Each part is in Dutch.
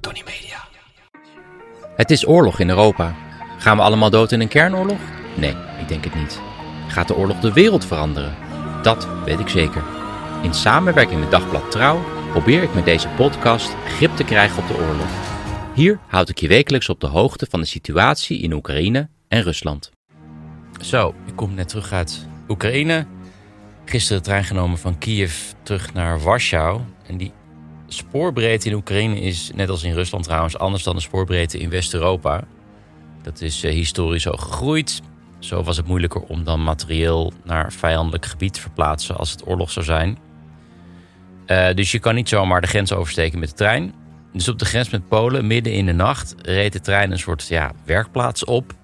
Tony Media. Het is oorlog in Europa. Gaan we allemaal dood in een kernoorlog? Nee, ik denk het niet. Gaat de oorlog de wereld veranderen? Dat weet ik zeker. In samenwerking met Dagblad Trouw probeer ik met deze podcast grip te krijgen op de oorlog. Hier houd ik je wekelijks op de hoogte van de situatie in Oekraïne en Rusland. Zo, ik kom net terug uit Oekraïne. Gisteren de trein genomen van Kiev terug naar Warschau. En die spoorbreedte in Oekraïne is, net als in Rusland trouwens, anders dan de spoorbreedte in West-Europa. Dat is eh, historisch zo gegroeid. Zo was het moeilijker om dan materieel naar vijandelijk gebied te verplaatsen als het oorlog zou zijn. Eh, dus je kan niet zomaar de grens oversteken met de trein. Dus op de grens met Polen, midden in de nacht, reed de trein een soort ja, werkplaats op.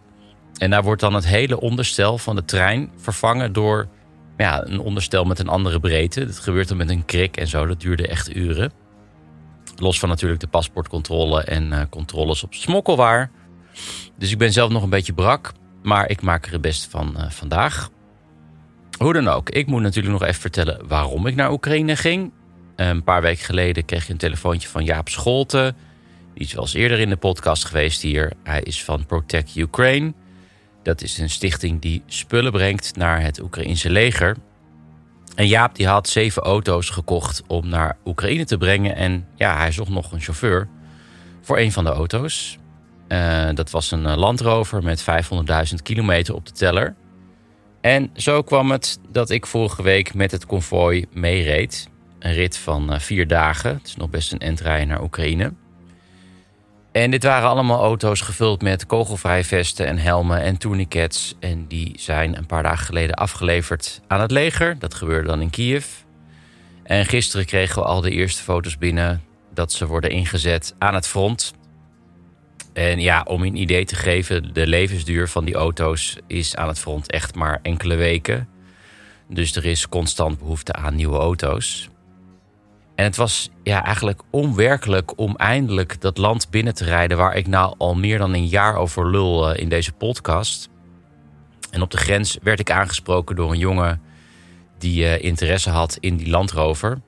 En daar wordt dan het hele onderstel van de trein vervangen door ja, een onderstel met een andere breedte. Dat gebeurt dan met een krik en zo. Dat duurde echt uren. Los van natuurlijk de paspoortcontrole en eh, controles op smokkelwaar. Dus ik ben zelf nog een beetje brak. Maar ik maak er het beste van eh, vandaag. Hoe dan ook, ik moet natuurlijk nog even vertellen waarom ik naar Oekraïne ging. Een paar weken geleden kreeg je een telefoontje van Jaap Scholten. Die is wel eens eerder in de podcast geweest hier. Hij is van Protect Ukraine. Dat is een stichting die spullen brengt naar het Oekraïnse leger. En Jaap die had zeven auto's gekocht om naar Oekraïne te brengen. En ja, hij zocht nog een chauffeur voor een van de auto's. Eh, dat was een eh, Land Rover met 500.000 kilometer op de teller. En zo kwam het dat ik vorige week met het konvooi meereed. Een rit van eh, vier dagen. Het is nog best een endrijden naar Oekraïne. En dit waren allemaal auto's gevuld met kogelvrije vesten en helmen en tourniquets. En die zijn een paar dagen geleden afgeleverd aan het leger. Dat gebeurde dan in Kiev. En gisteren kregen we al de eerste foto's binnen dat ze worden ingezet aan het front. En ja, om een idee te geven, de levensduur van die auto's is aan het front echt maar enkele weken. Dus er is constant behoefte aan nieuwe auto's. En het was ja, eigenlijk onwerkelijk om eindelijk dat land binnen te rijden waar ik nou al meer dan een jaar over lul eh, in deze podcast. En op de grens werd ik aangesproken door een jongen die eh, interesse had in die landrover.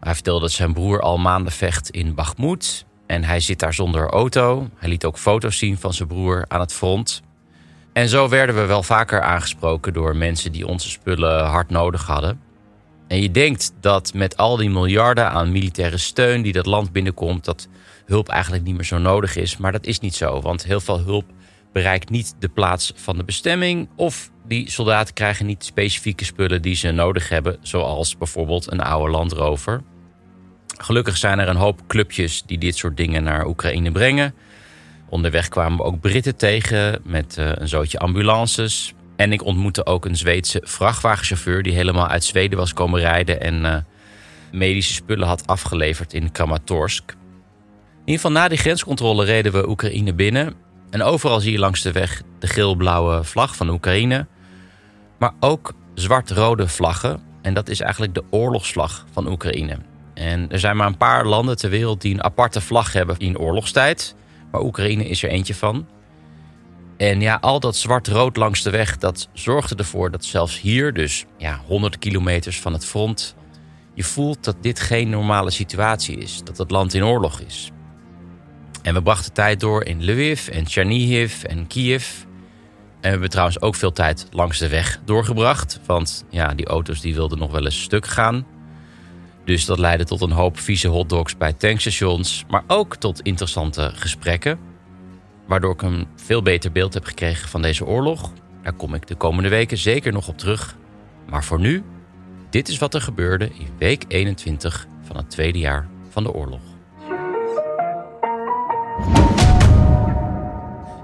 Hij vertelde dat zijn broer al maanden vecht in Bakhmut. En hij zit daar zonder auto. Hij liet ook foto's zien van zijn broer aan het front. En zo werden we wel vaker aangesproken door mensen die onze spullen hard nodig hadden. En je denkt dat met al die miljarden aan militaire steun die dat land binnenkomt, dat hulp eigenlijk niet meer zo nodig is. Maar dat is niet zo, want heel veel hulp bereikt niet de plaats van de bestemming. Of die soldaten krijgen niet specifieke spullen die ze nodig hebben, zoals bijvoorbeeld een oude landrover. Gelukkig zijn er een hoop clubjes die dit soort dingen naar Oekraïne brengen. Onderweg kwamen we ook Britten tegen met uh, een zootje ambulances. En ik ontmoette ook een Zweedse vrachtwagenchauffeur die helemaal uit Zweden was komen rijden en uh, medische spullen had afgeleverd in Kramatorsk. In ieder geval na die grenscontrole reden we Oekraïne binnen. En overal zie je langs de weg de geel-blauwe vlag van Oekraïne. Maar ook zwart-rode vlaggen. En dat is eigenlijk de oorlogsvlag van Oekraïne. En er zijn maar een paar landen ter wereld die een aparte vlag hebben in oorlogstijd. Maar Oekraïne is er eentje van. En ja, al dat zwart-rood langs de weg, dat zorgde ervoor dat zelfs hier, dus ja, 100 kilometers van het front, je voelt dat dit geen normale situatie is. Dat het land in oorlog is. En we brachten tijd door in Lviv en Chernihiv en Kiev. En we hebben trouwens ook veel tijd langs de weg doorgebracht. Want ja, die auto's die wilden nog wel eens stuk gaan. Dus dat leidde tot een hoop vieze hotdogs bij tankstations. Maar ook tot interessante gesprekken. Waardoor ik een veel beter beeld heb gekregen van deze oorlog. Daar kom ik de komende weken zeker nog op terug. Maar voor nu, dit is wat er gebeurde in week 21 van het tweede jaar van de oorlog.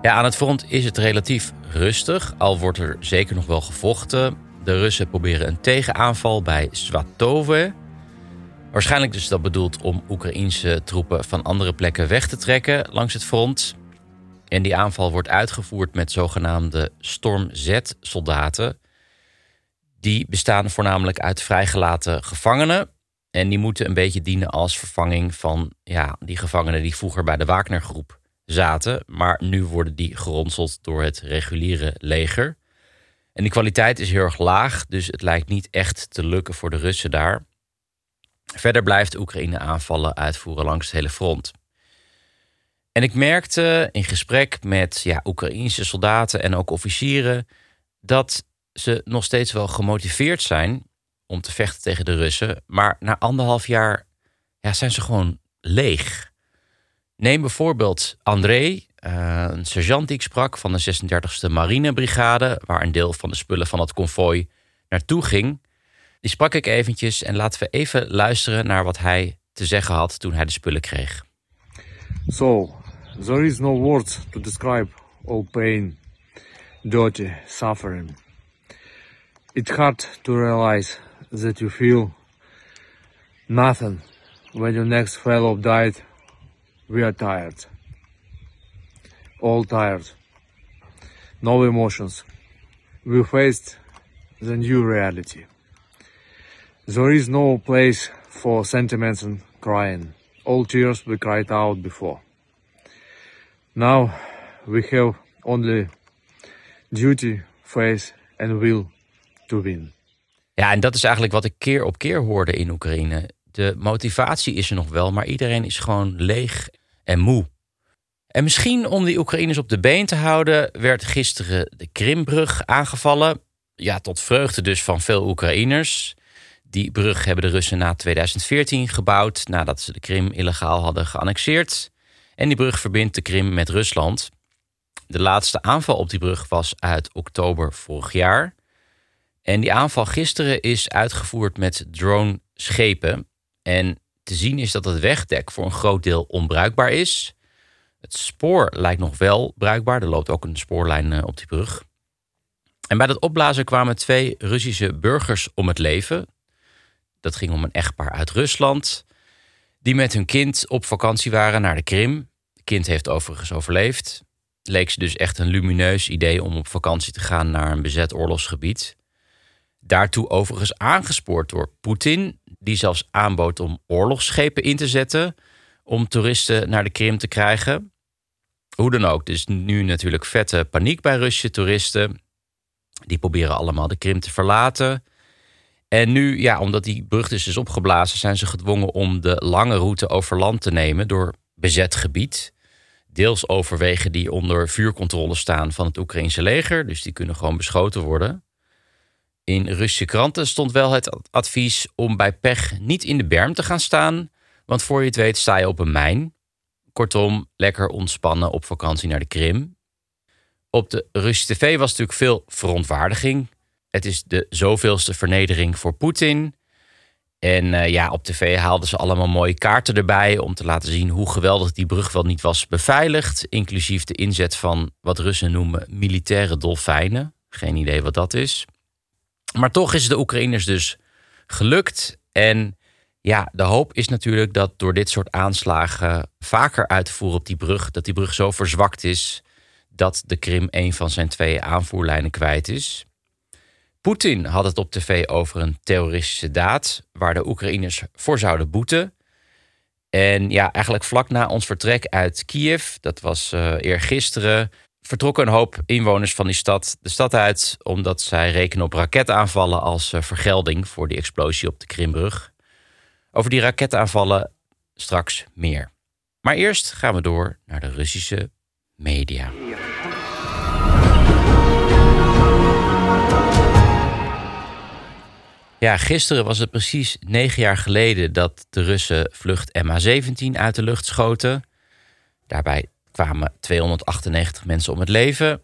Ja, aan het front is het relatief rustig, al wordt er zeker nog wel gevochten. De Russen proberen een tegenaanval bij Svatove. Waarschijnlijk dus dat bedoeld om Oekraïense troepen van andere plekken weg te trekken langs het front. En die aanval wordt uitgevoerd met zogenaamde Storm Z-soldaten. Die bestaan voornamelijk uit vrijgelaten gevangenen. En die moeten een beetje dienen als vervanging van ja, die gevangenen die vroeger bij de Wagnergroep zaten. Maar nu worden die geronseld door het reguliere leger. En die kwaliteit is heel erg laag, dus het lijkt niet echt te lukken voor de Russen daar. Verder blijft Oekraïne aanvallen uitvoeren langs het hele front. En ik merkte in gesprek met ja, Oekraïnse soldaten en ook officieren dat ze nog steeds wel gemotiveerd zijn om te vechten tegen de Russen. Maar na anderhalf jaar ja, zijn ze gewoon leeg. Neem bijvoorbeeld André, uh, een sergeant die ik sprak van de 36e Marinebrigade, waar een deel van de spullen van het konvooi naartoe ging. Die sprak ik eventjes en laten we even luisteren naar wat hij te zeggen had toen hij de spullen kreeg. So, there is no words to describe all pain, dirty, suffering. It's hard to realize that you feel nothing when your next fellow died. We are tired. All tired. No emotions. We faced the new reality. There is no place for sentiments and crying. All tears we cried out before. Now we have only duty, faith and will to win. Ja, en dat is eigenlijk wat ik keer op keer hoorde in Oekraïne. De motivatie is er nog wel, maar iedereen is gewoon leeg en moe. En misschien om die Oekraïners op de been te houden, werd gisteren de Krimbrug aangevallen. Ja, tot vreugde dus van veel Oekraïners. Die brug hebben de Russen na 2014 gebouwd, nadat ze de Krim illegaal hadden geannexeerd. En die brug verbindt de Krim met Rusland. De laatste aanval op die brug was uit oktober vorig jaar. En die aanval gisteren is uitgevoerd met drone-schepen. En te zien is dat het wegdek voor een groot deel onbruikbaar is. Het spoor lijkt nog wel bruikbaar. Er loopt ook een spoorlijn eh, op die brug. En bij dat opblazen kwamen twee Russische burgers om het leven. Dat ging om een echtpaar uit Rusland. Die met hun kind op vakantie waren naar de Krim. Het kind heeft overigens overleefd. Leek ze dus echt een lumineus idee om op vakantie te gaan naar een bezet oorlogsgebied. Daartoe overigens aangespoord door Poetin, die zelfs aanbood om oorlogsschepen in te zetten om toeristen naar de Krim te krijgen. Hoe dan ook, dus nu natuurlijk vette paniek bij Russische toeristen. Die proberen allemaal de Krim te verlaten. En nu, ja, omdat die brug dus is opgeblazen, zijn ze gedwongen om de lange route over land te nemen door bezet gebied. Deels over wegen die onder vuurcontrole staan van het Oekraïnse leger, dus die kunnen gewoon beschoten worden. In Russische kranten stond wel het advies om bij pech niet in de berm te gaan staan, want voor je het weet sta je op een mijn. Kortom, lekker ontspannen op vakantie naar de Krim. Op de Russische tv was natuurlijk veel verontwaardiging. Het is de zoveelste vernedering voor Poetin. En uh, ja, op tv haalden ze allemaal mooie kaarten erbij om te laten zien hoe geweldig die brug wel niet was beveiligd. Inclusief de inzet van wat Russen noemen militaire dolfijnen. Geen idee wat dat is. Maar toch is de Oekraïners dus gelukt. En ja, de hoop is natuurlijk dat door dit soort aanslagen vaker uit te voeren op die brug, dat die brug zo verzwakt is dat de Krim een van zijn twee aanvoerlijnen kwijt is. Poetin had het op tv over een terroristische daad waar de Oekraïners voor zouden boeten. En ja, eigenlijk vlak na ons vertrek uit Kiev, dat was uh, eergisteren, vertrokken een hoop inwoners van die stad de stad uit, omdat zij rekenen op raketaanvallen als uh, vergelding voor die explosie op de Krimbrug. Over die raketaanvallen straks meer. Maar eerst gaan we door naar de Russische media. Ja, gisteren was het precies negen jaar geleden dat de Russen vlucht MH17 uit de lucht schoten. Daarbij kwamen 298 mensen om het leven.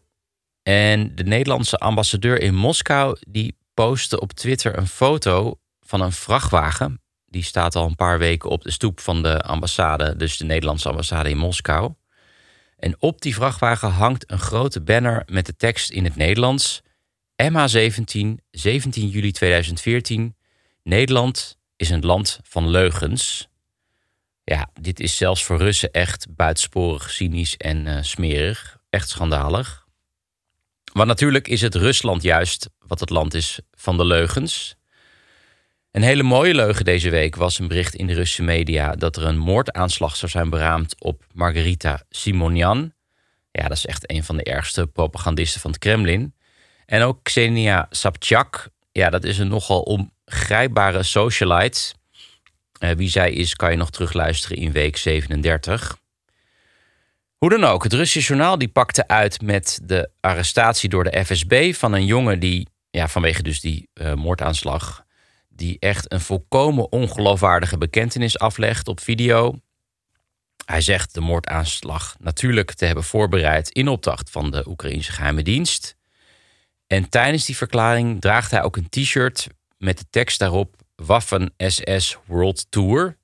En de Nederlandse ambassadeur in Moskou die postte op Twitter een foto van een vrachtwagen. Die staat al een paar weken op de stoep van de ambassade, dus de Nederlandse ambassade in Moskou. En op die vrachtwagen hangt een grote banner met de tekst in het Nederlands: MH17, 17 juli 2014, Nederland, is een land van leugens. Ja, dit is zelfs voor Russen echt buitensporig cynisch en uh, smerig. Echt schandalig. Want natuurlijk is het Rusland juist wat het land is van de leugens. Een hele mooie leugen deze week was een bericht in de Russische media dat er een moordaanslag zou zijn beraamd op Margarita Simonian. Ja, dat is echt een van de ergste propagandisten van het Kremlin. En ook Xenia Sabchak. Ja, dat is een nogal ongrijpbare socialite. Uh, wie zij is, kan je nog terugluisteren in week 37. Hoe dan ook, het Russische journaal die pakte uit met de arrestatie door de FSB van een jongen die, ja, vanwege dus die uh, moordaanslag, die echt een volkomen ongeloofwaardige bekentenis aflegt op video. Hij zegt de moordaanslag natuurlijk te hebben voorbereid in opdracht van de Oekraïnse geheime dienst. En tijdens die verklaring draagt hij ook een t-shirt met de tekst daarop Waffen SS World Tour.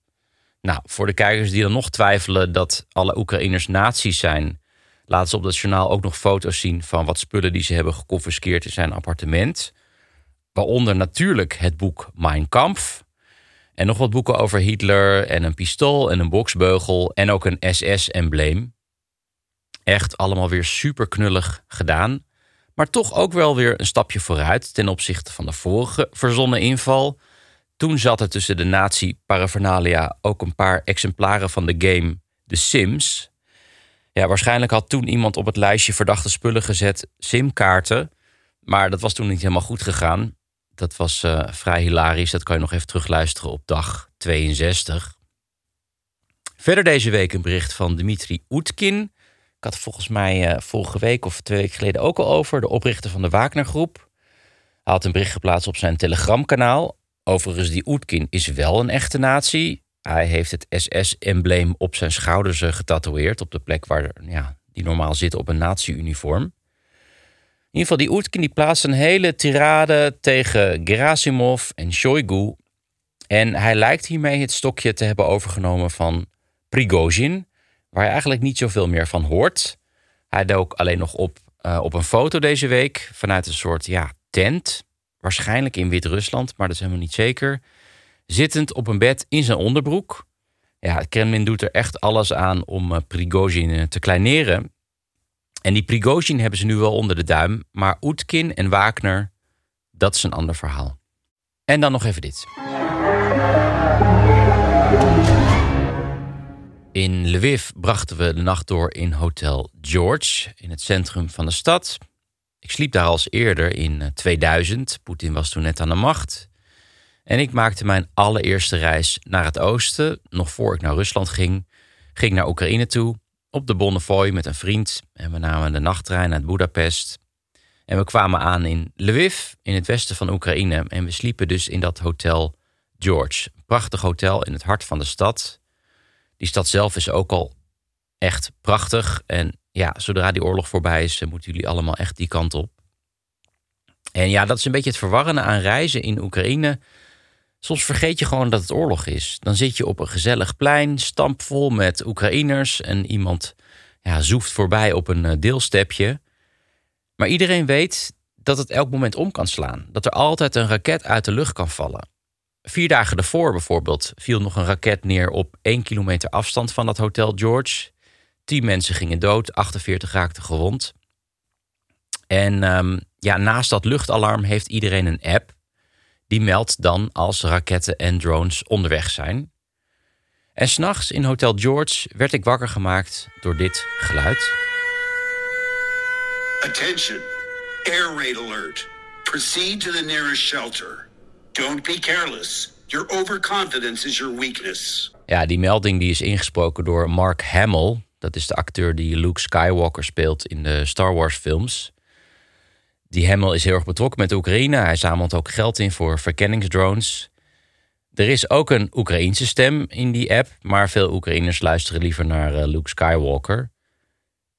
Nou, voor de kijkers die dan nog twijfelen dat alle Oekraïners nazi's zijn, laten ze op dat journaal ook nog foto's zien van wat spullen die ze hebben geconfiskeerd in zijn appartement. Waaronder natuurlijk het boek Mein Kampf. En nog wat boeken over Hitler en een pistool en een boksbeugel en ook een SS-embleem. Echt allemaal weer super knullig gedaan. Maar toch ook wel weer een stapje vooruit ten opzichte van de vorige verzonnen inval. Toen zat er tussen de nazi-paraphernalia ook een paar exemplaren van de game The Sims. Ja, waarschijnlijk had toen iemand op het lijstje verdachte spullen gezet simkaarten. Maar dat was toen niet helemaal goed gegaan. Dat was uh, vrij hilarisch. Dat kan je nog even terugluisteren op dag 62. Verder deze week een bericht van Dmitri Oetkin. Ik had volgens mij uh, vorige week of twee weken geleden ook al over. De oprichter van de Wagner-groep. Hij had een bericht geplaatst op zijn Telegram-kanaal. Overigens, die Oetkin is wel een echte nazi. Hij heeft het SS-embleem op zijn schouders uh, getatoeëerd. Op de plek waar ja, die normaal zit op een nazi-uniform. In ieder geval, die Oetkin die plaatst een hele tirade tegen Gerasimov en Shoigu. En hij lijkt hiermee het stokje te hebben overgenomen van Prigozhin, waar je eigenlijk niet zoveel meer van hoort. Hij dook alleen nog op, uh, op een foto deze week vanuit een soort ja, tent, waarschijnlijk in Wit-Rusland, maar dat is helemaal niet zeker. Zittend op een bed in zijn onderbroek. Ja, Kremlin doet er echt alles aan om uh, Prigozhin te kleineren. En die Prigozhin hebben ze nu wel onder de duim. Maar Oetkin en Wagner, dat is een ander verhaal. En dan nog even dit. In Lviv brachten we de nacht door in Hotel George in het centrum van de stad. Ik sliep daar als eerder in 2000. Poetin was toen net aan de macht. En ik maakte mijn allereerste reis naar het oosten. Nog voor ik naar Rusland ging, ging naar Oekraïne toe op de Bonnefoy met een vriend. En we namen de nachttrein naar Budapest. En we kwamen aan in Lviv, in het westen van Oekraïne. En we sliepen dus in dat hotel George. Prachtig hotel in het hart van de stad. Die stad zelf is ook al echt prachtig. En ja, zodra die oorlog voorbij is, moeten jullie allemaal echt die kant op. En ja, dat is een beetje het verwarrende aan reizen in Oekraïne. Soms vergeet je gewoon dat het oorlog is. Dan zit je op een gezellig plein, stampvol met Oekraïners en iemand ja, zoeft voorbij op een eh, deelstepje. Maar iedereen weet dat het elk moment om kan slaan. Dat er altijd een raket uit de lucht kan vallen. Vier dagen daarvoor bijvoorbeeld viel nog een raket neer op één kilometer afstand van dat Hotel George. Tien mensen gingen dood, 48 raakten gewond. En um, ja, naast dat luchtalarm heeft iedereen een app die meldt dan als raketten en drones onderweg zijn. En s'nachts in Hotel George werd ik wakker gemaakt door dit geluid. Attention, air raid alert. Proceed to the nearest shelter. Don't be careless. Your overconfidence is your weakness. Ja, die melding die is ingesproken door Mark Hamill. Dat is de acteur die Luke Skywalker speelt in de Star Wars films. Die Hemmel is heel erg betrokken met Oekraïne. Hij zamelt ook geld in voor verkenningsdrones. Er is ook een Oekraïense stem in die app, maar veel Oekraïners luisteren liever naar uh, Luke Skywalker.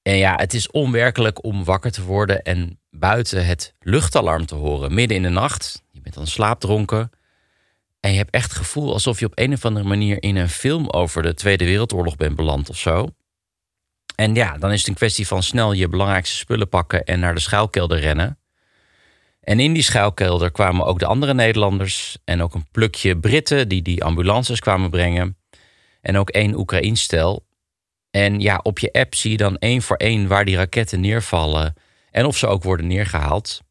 En ja, het is onwerkelijk om wakker te worden en buiten het luchtalarm te horen, midden in de nacht. Bent dan slaapdronken. En je hebt echt het gevoel alsof je op een of andere manier in een film over de Tweede Wereldoorlog bent beland of zo. En ja, dan is het een kwestie van snel je belangrijkste spullen pakken en naar de schuilkelder rennen. En in die schuilkelder kwamen ook de andere Nederlanders en ook een plukje Britten die die ambulances kwamen brengen. En ook één Oekraïns stel. En ja, op je app zie je dan één voor één waar die raketten neervallen en of ze ook worden neergehaald.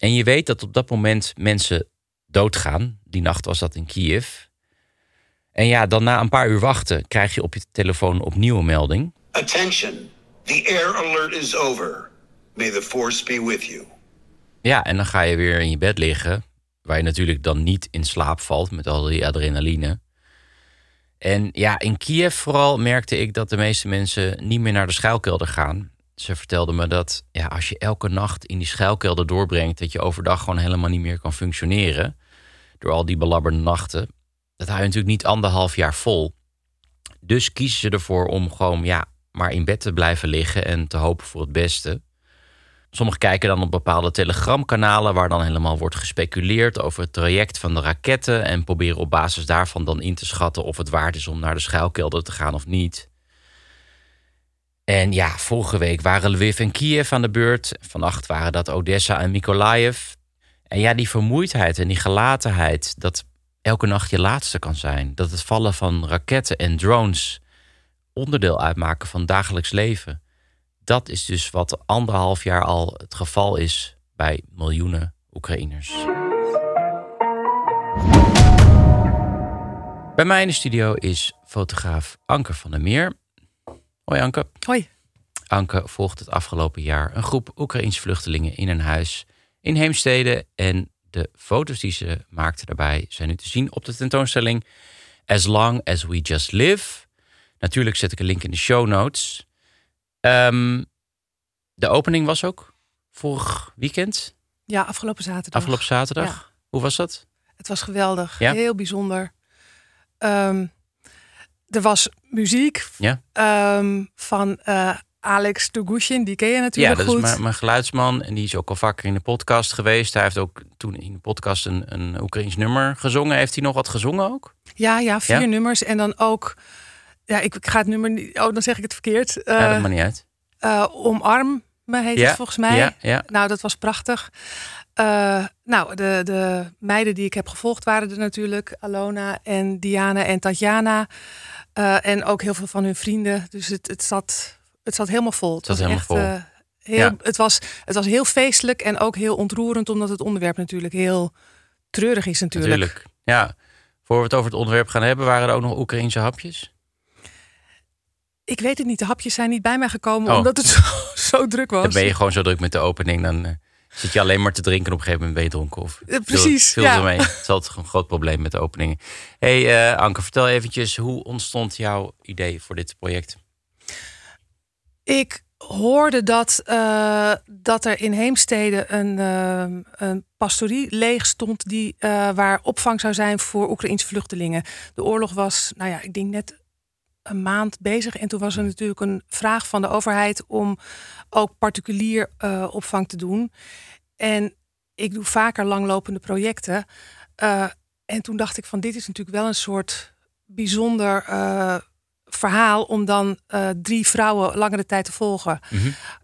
En je weet dat op dat moment mensen doodgaan. Die nacht was dat in Kiev. En ja, dan na een paar uur wachten krijg je op je telefoon opnieuw een melding. Attention. The air alert is over. May the force be with you. Ja, en dan ga je weer in je bed liggen. Waar je natuurlijk dan niet in slaap valt met al die adrenaline. En ja, in Kiev vooral merkte ik dat de meeste mensen niet meer naar de schuilkelder gaan. Ze vertelde me dat ja, als je elke nacht in die schuilkelder doorbrengt, dat je overdag gewoon helemaal niet meer kan functioneren. Door al die belabberde nachten. Dat hou je natuurlijk niet anderhalf jaar vol. Dus kiezen ze ervoor om gewoon ja, maar in bed te blijven liggen en te hopen voor het beste. Sommigen kijken dan op bepaalde telegramkanalen waar dan helemaal wordt gespeculeerd over het traject van de raketten en proberen op basis daarvan dan in te schatten of het waard is om naar de schuilkelder te gaan of niet. En ja, vorige week waren Lviv en Kiev aan de beurt. Vannacht waren dat Odessa en Mykolaiv. En ja, die vermoeidheid en die gelatenheid, dat elke nacht je laatste kan zijn. Dat het vallen van raketten en drones onderdeel uitmaken van dagelijks leven. Dat is dus wat anderhalf jaar al het geval is bij miljoenen Oekraïners. Bij mij in de studio is fotograaf Anke van der Meer. Hoi Anke. Hoi. Anke volgt het afgelopen jaar een groep Oekraïense vluchtelingen in een huis in Heemstede. En de foto's die ze maakte daarbij zijn nu te zien op de tentoonstelling As Long As We Just Live. Natuurlijk zet ik een link in de show notes. Ehm, de opening was ook vorig weekend, Ja, afgelopen zaterdag. afgelopen zaterdag. Ja. Hoe was dat? Het was geweldig. Ja? Heel bijzonder. Ehm, er was muziek Ja, ehm, van eh, Alex Tugushin. Die ken je ja natuurlijk dat goed. is mijn, mijn geluidsman en die is ook al vaker in de podcast geweest. Hij heeft ook toen in de podcast een, een Oekraïns nummer gezongen. Heeft hij nog wat gezongen ook? Ja, ja, vier Ja? nummers. En dan ook... Ja, ik, ik ga het nummer niet... Oh, dan zeg ik het verkeerd. Eh, ja, dat maakt niet uit. eh, Omarm me heet Ja, het volgens mij. Ja, ja. Nou, dat was prachtig. Eh, nou, de, de meiden die ik heb gevolgd waren er natuurlijk. Alona en Diana en Tatjana. Eh, en ook heel veel van hun vrienden. Dus het, het, zat, het zat helemaal vol. Het zat was helemaal vol. eh, heel, Ja. het, was, het was heel feestelijk en ook heel ontroerend. Omdat het onderwerp natuurlijk heel treurig is natuurlijk. Natuurlijk. Ja. Voor we het over het onderwerp gaan hebben, waren er ook nog Oekraïnse hapjes? Ik weet het niet. De hapjes zijn niet bij mij gekomen Oh. omdat het zo, zo druk was. Dan ben je gewoon zo druk met de opening, dan zit je alleen maar te drinken en op een gegeven moment ben je dronken. Of Eh, precies, Veel ja. ermee. Het is altijd een groot probleem met de openingen. hey, eh, Anke, vertel eventjes, hoe ontstond jouw idee voor dit project? Ik hoorde dat, eh, dat er in Heemstede een, een pastorie leeg stond die, waar opvang zou zijn voor Oekraïnse vluchtelingen. De oorlog was, nou ja, ik denk net een maand bezig. En toen was er natuurlijk een vraag van de overheid om ook particulier eh, opvang te doen. En ik doe vaker langlopende projecten. Eh, en toen dacht ik van dit is natuurlijk wel een soort bijzonder eh, verhaal om dan drie vrouwen langere tijd te volgen.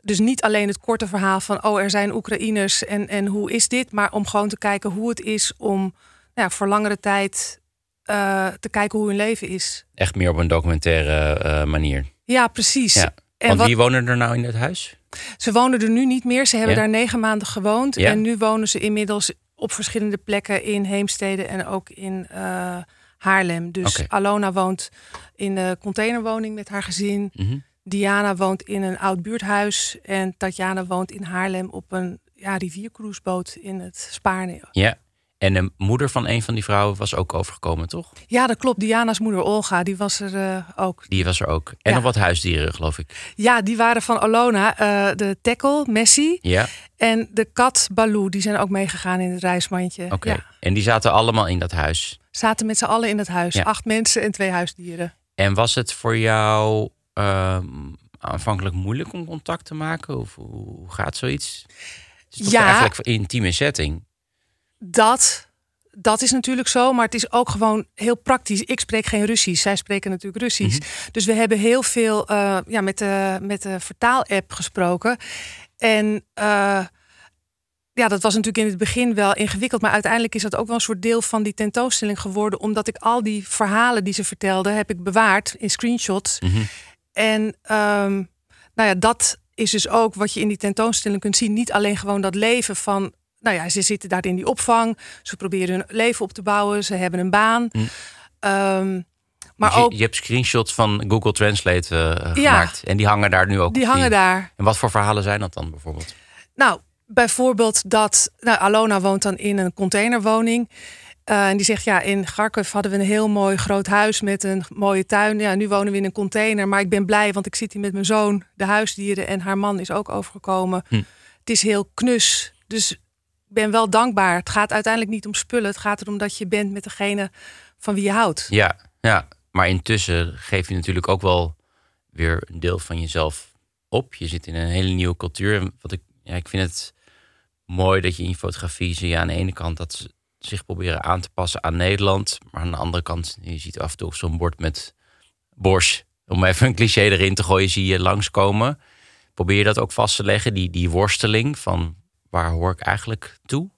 Dus niet alleen het korte verhaal van oh er zijn Oekraïners en, en hoe is dit, maar om gewoon te kijken hoe het is om nou ja, voor langere tijd eh, te kijken hoe hun leven is. Echt meer op een documentaire eh, manier. Ja, precies. Ja. En Want wat, wie wonen er nou in het huis? ze wonen er nu niet meer. Ze hebben Ja. daar negen maanden gewoond. Ja. En nu wonen ze inmiddels op verschillende plekken in Heemstede en ook in eh, Haarlem. Dus. Alona woont in de containerwoning met haar gezin. Mhm. Diana woont in een oud buurthuis. En Tatjana woont in Haarlem op een ja, riviercruiseboot in het Spaarne. Ja. En de moeder van een van die vrouwen was ook overgekomen, toch? Ja, dat klopt. Diana's moeder Olga, die was er eh, ook. Die was er ook. En Ja. nog wat huisdieren, geloof ik. Ja, die waren van Alona. eh, de tackle, Messi. Ja, En de kat, Baloo, die zijn ook meegegaan in het reismandje. oké. Ja. En die zaten allemaal in dat huis. Zaten met z'n allen in het huis. Ja. Acht mensen en twee huisdieren. En was het voor jou ehm, aanvankelijk moeilijk om contact te maken? Of hoe hoe gaat zoiets? Het is toch Ja. eigenlijk een intieme setting. Dat, dat is natuurlijk zo, maar het is ook gewoon heel praktisch. Ik spreek geen Russisch, zij spreken natuurlijk Russisch. Dus we hebben heel veel eh, ja, met, de, met de vertaal-app gesproken. En eh, ja, dat was natuurlijk in het begin wel ingewikkeld. Maar uiteindelijk is dat ook wel een soort deel van die tentoonstelling geworden. Omdat ik al die verhalen die ze vertelde, heb ik bewaard in screenshots. Mhm. En ehm, nou ja, dat is dus ook wat je in die tentoonstelling kunt zien. Niet alleen gewoon dat leven van. Nou ja, ze zitten daar in die opvang. Ze proberen hun leven op te bouwen. Ze hebben een baan. Hm. Ehm, maar Dus je, ook, je hebt screenshots van Google Translate eh, Ja. gemaakt. En die hangen daar nu ook die hangen daar. En wat voor verhalen zijn dat dan bijvoorbeeld? Nou, bijvoorbeeld dat. Nou, Alona woont dan in een containerwoning. Eh, en die zegt, ja, in Garkov hadden we een heel mooi groot huis met een mooie tuin. Ja, nu wonen we in een container. Maar ik ben blij, want ik zit hier met mijn zoon, de huisdieren. En haar man is ook overgekomen. Hm. Het is heel knus. Dus ben wel dankbaar. Het gaat uiteindelijk niet om spullen. Het gaat erom dat je bent met degene van wie je houdt. Ja, ja, maar intussen geef je natuurlijk ook wel weer een deel van jezelf op. Je zit in een hele nieuwe cultuur. Wat ik, ja, ik vind het mooi dat je in je fotografie zie je aan de ene kant dat ze zich proberen aan te passen aan Nederland. Maar aan de andere kant, je ziet af en toe zo'n bord met Bosch. Om even een cliché erin te gooien, zie je langskomen. Probeer je dat ook vast te leggen, die, die worsteling van waar hoor ik eigenlijk toe?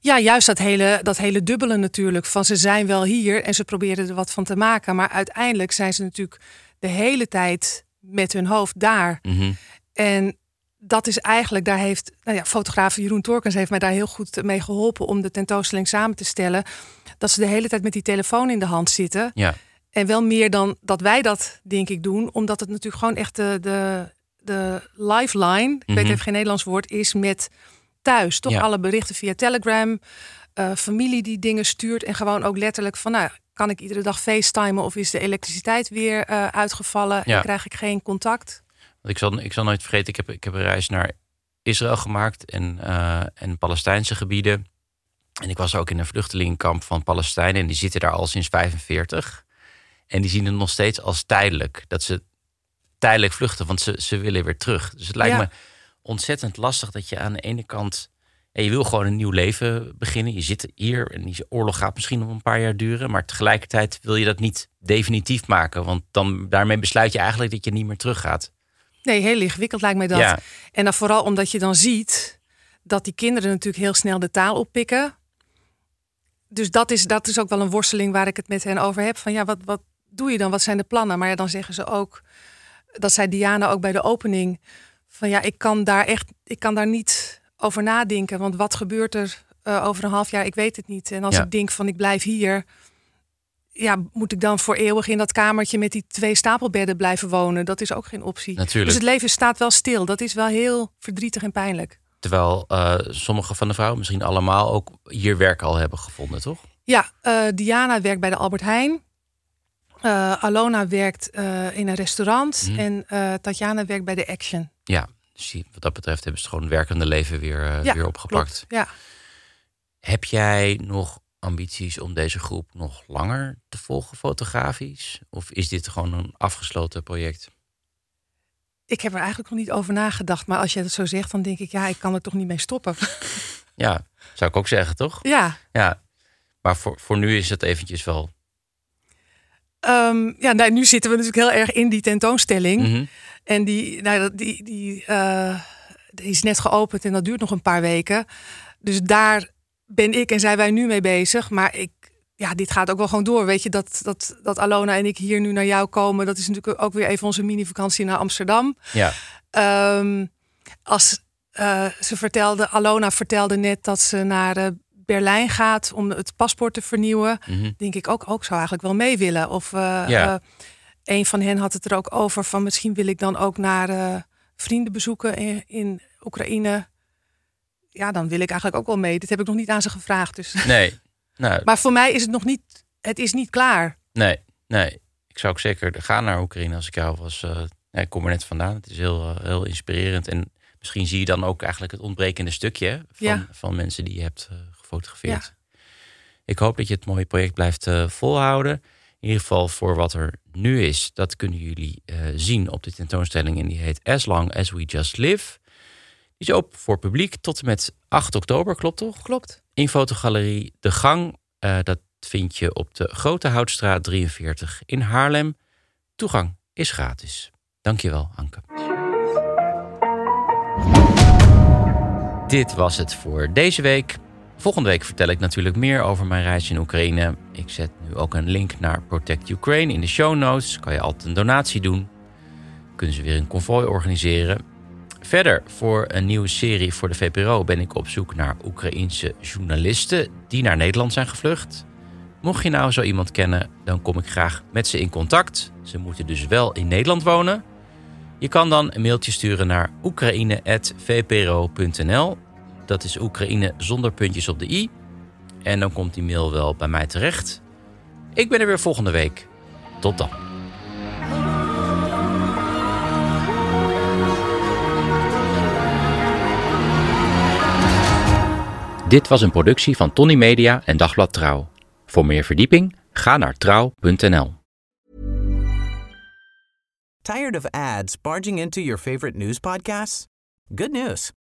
Ja, juist dat hele, dat hele dubbele natuurlijk. Van ze zijn wel hier en ze proberen er wat van te maken. Maar uiteindelijk zijn ze natuurlijk de hele tijd met hun hoofd daar. Mhm. En dat is eigenlijk, daar heeft nou ja, fotograaf Jeroen Torkens heeft mij daar heel goed mee geholpen om de tentoonstelling samen te stellen. Dat ze de hele tijd met die telefoon in de hand zitten. Ja, En wel meer dan dat wij dat, denk ik, doen. Omdat het natuurlijk gewoon echt de, de, de lifeline, ik Mhm. weet even geen Nederlands woord, is met thuis. Toch Ja. alle berichten via Telegram. eh, familie die dingen stuurt. En gewoon ook letterlijk van, nou, kan ik iedere dag facetimen of is de elektriciteit weer eh, uitgevallen Ja. en krijg ik geen contact? Ik zal, ik zal nooit vergeten, ik heb, ik heb een reis naar Israël gemaakt en, eh, en Palestijnse gebieden. En ik was ook in een vluchtelingenkamp van Palestijnen en die zitten daar al sinds 45. En die zien het nog steeds als tijdelijk. Dat ze tijdelijk vluchten, want ze, ze willen weer terug. Dus het lijkt Ja. me ontzettend lastig dat je aan de ene kant... je wil gewoon een nieuw leven beginnen. Je zit hier en die oorlog gaat misschien nog een paar jaar duren. Maar tegelijkertijd wil je dat niet definitief maken. Want dan, daarmee besluit je eigenlijk dat je niet meer teruggaat. Nee, heel ingewikkeld lijkt mij dat. Ja. En dan vooral omdat je dan ziet dat die kinderen natuurlijk heel snel de taal oppikken. Dus dat is, dat is ook wel een worsteling waar ik het met hen over heb. Van ja, wat, wat doe je dan? Wat zijn de plannen? Maar ja, dan zeggen ze ook, dat zei Diana ook bij de opening. Van ja, ik kan daar echt, ik kan daar niet over nadenken. Want wat gebeurt er eh, over een half jaar? Ik weet het niet. En als Ja. ik denk van ik blijf hier. Ja, moet ik dan voor eeuwig in dat kamertje met die twee stapelbedden blijven wonen? Dat is ook geen optie. Natuurlijk. Dus het leven staat wel stil. Dat is wel heel verdrietig en pijnlijk. Terwijl eh, sommige van de vrouwen, misschien allemaal, ook hier werk al hebben gevonden, toch? Ja, eh, Diana werkt bij de Albert Heijn. Eh, Alona werkt eh, in een restaurant. Mhm. En eh, Tatjana werkt bij de Action. Ja, dus wat dat betreft hebben ze het gewoon werkende leven weer, Ja, weer opgepakt. Klopt. Ja. Heb jij nog ambities om deze groep nog langer te volgen fotografisch? Of is dit gewoon een afgesloten project? Ik heb er eigenlijk nog niet over nagedacht. Maar als je het zo zegt, dan denk ik, ja, ik kan er toch niet mee stoppen. Ja, zou ik ook zeggen, toch? ja, Ja. Maar voor, voor nu is het eventjes wel. Ehm, ja nou, nu zitten we natuurlijk heel erg in die tentoonstelling. Mhm. En die, nou, die, die, eh, die is net geopend en dat duurt nog een paar weken. Dus daar ben ik en zijn wij nu mee bezig. Maar ik, ja, dit gaat ook wel gewoon door. Weet je, dat, dat, dat Alona en ik hier nu naar jou komen, dat is natuurlijk ook weer even onze mini-vakantie naar Amsterdam. Ja, Ehm, als eh, ze vertelde, Alona vertelde net dat ze naar eh, Berlijn gaat om het paspoort te vernieuwen. mhm. Denk ik ook, ook zou eigenlijk wel mee willen. Of eh, Ja. eh, een van hen had het er ook over van misschien wil ik dan ook naar eh, vrienden bezoeken in, in Oekraïne. Ja, dan wil ik eigenlijk ook wel mee. Dit heb ik nog niet aan ze gevraagd. Dus. nee. Nou, Maar voor mij is het nog niet, het is niet klaar. nee, nee. Ik zou ook zeker gaan naar Oekraïne als ik jou was. ik kom er net vandaan. Het is heel, heel inspirerend. En misschien zie je dan ook eigenlijk het ontbrekende stukje van, Ja. van mensen die je hebt Ik hoop dat je het mooie project blijft eh, volhouden. In ieder geval voor wat er nu is. Dat kunnen jullie eh, zien op de tentoonstelling. En die heet As Long As We Just Live. Die is open voor publiek tot en met 8 oktober, klopt toch? Klopt. In fotogalerie De Gang. Eh, dat vind je op de Grote Houtstraat 43 in Haarlem. Toegang is gratis. Dankjewel, Anke. Dit was het voor deze week. Volgende week vertel ik natuurlijk meer over mijn reis in Oekraïne. Ik zet nu ook een link naar Protect Ukraine in de show notes. Kan je altijd een donatie doen. Kunnen ze weer een konvooi organiseren. Verder, voor een nieuwe serie voor de VPRO ben ik op zoek naar Oekraïense journalisten die naar Nederland zijn gevlucht. Mocht je nou zo iemand kennen, dan kom ik graag met ze in contact. Ze moeten dus wel in Nederland wonen. Je kan dan een mailtje sturen naar oekraïne.vpro.nl. Dat is Oekraïne zonder puntjes op de i. En dan komt die mail wel bij mij terecht. Ik ben er weer volgende week. Tot dan. Dit was een productie van Tony Media en Dagblad Trouw. Voor meer verdieping ga naar trouw.nl. Tired of ads barging into your favorite news podcasts? Good news.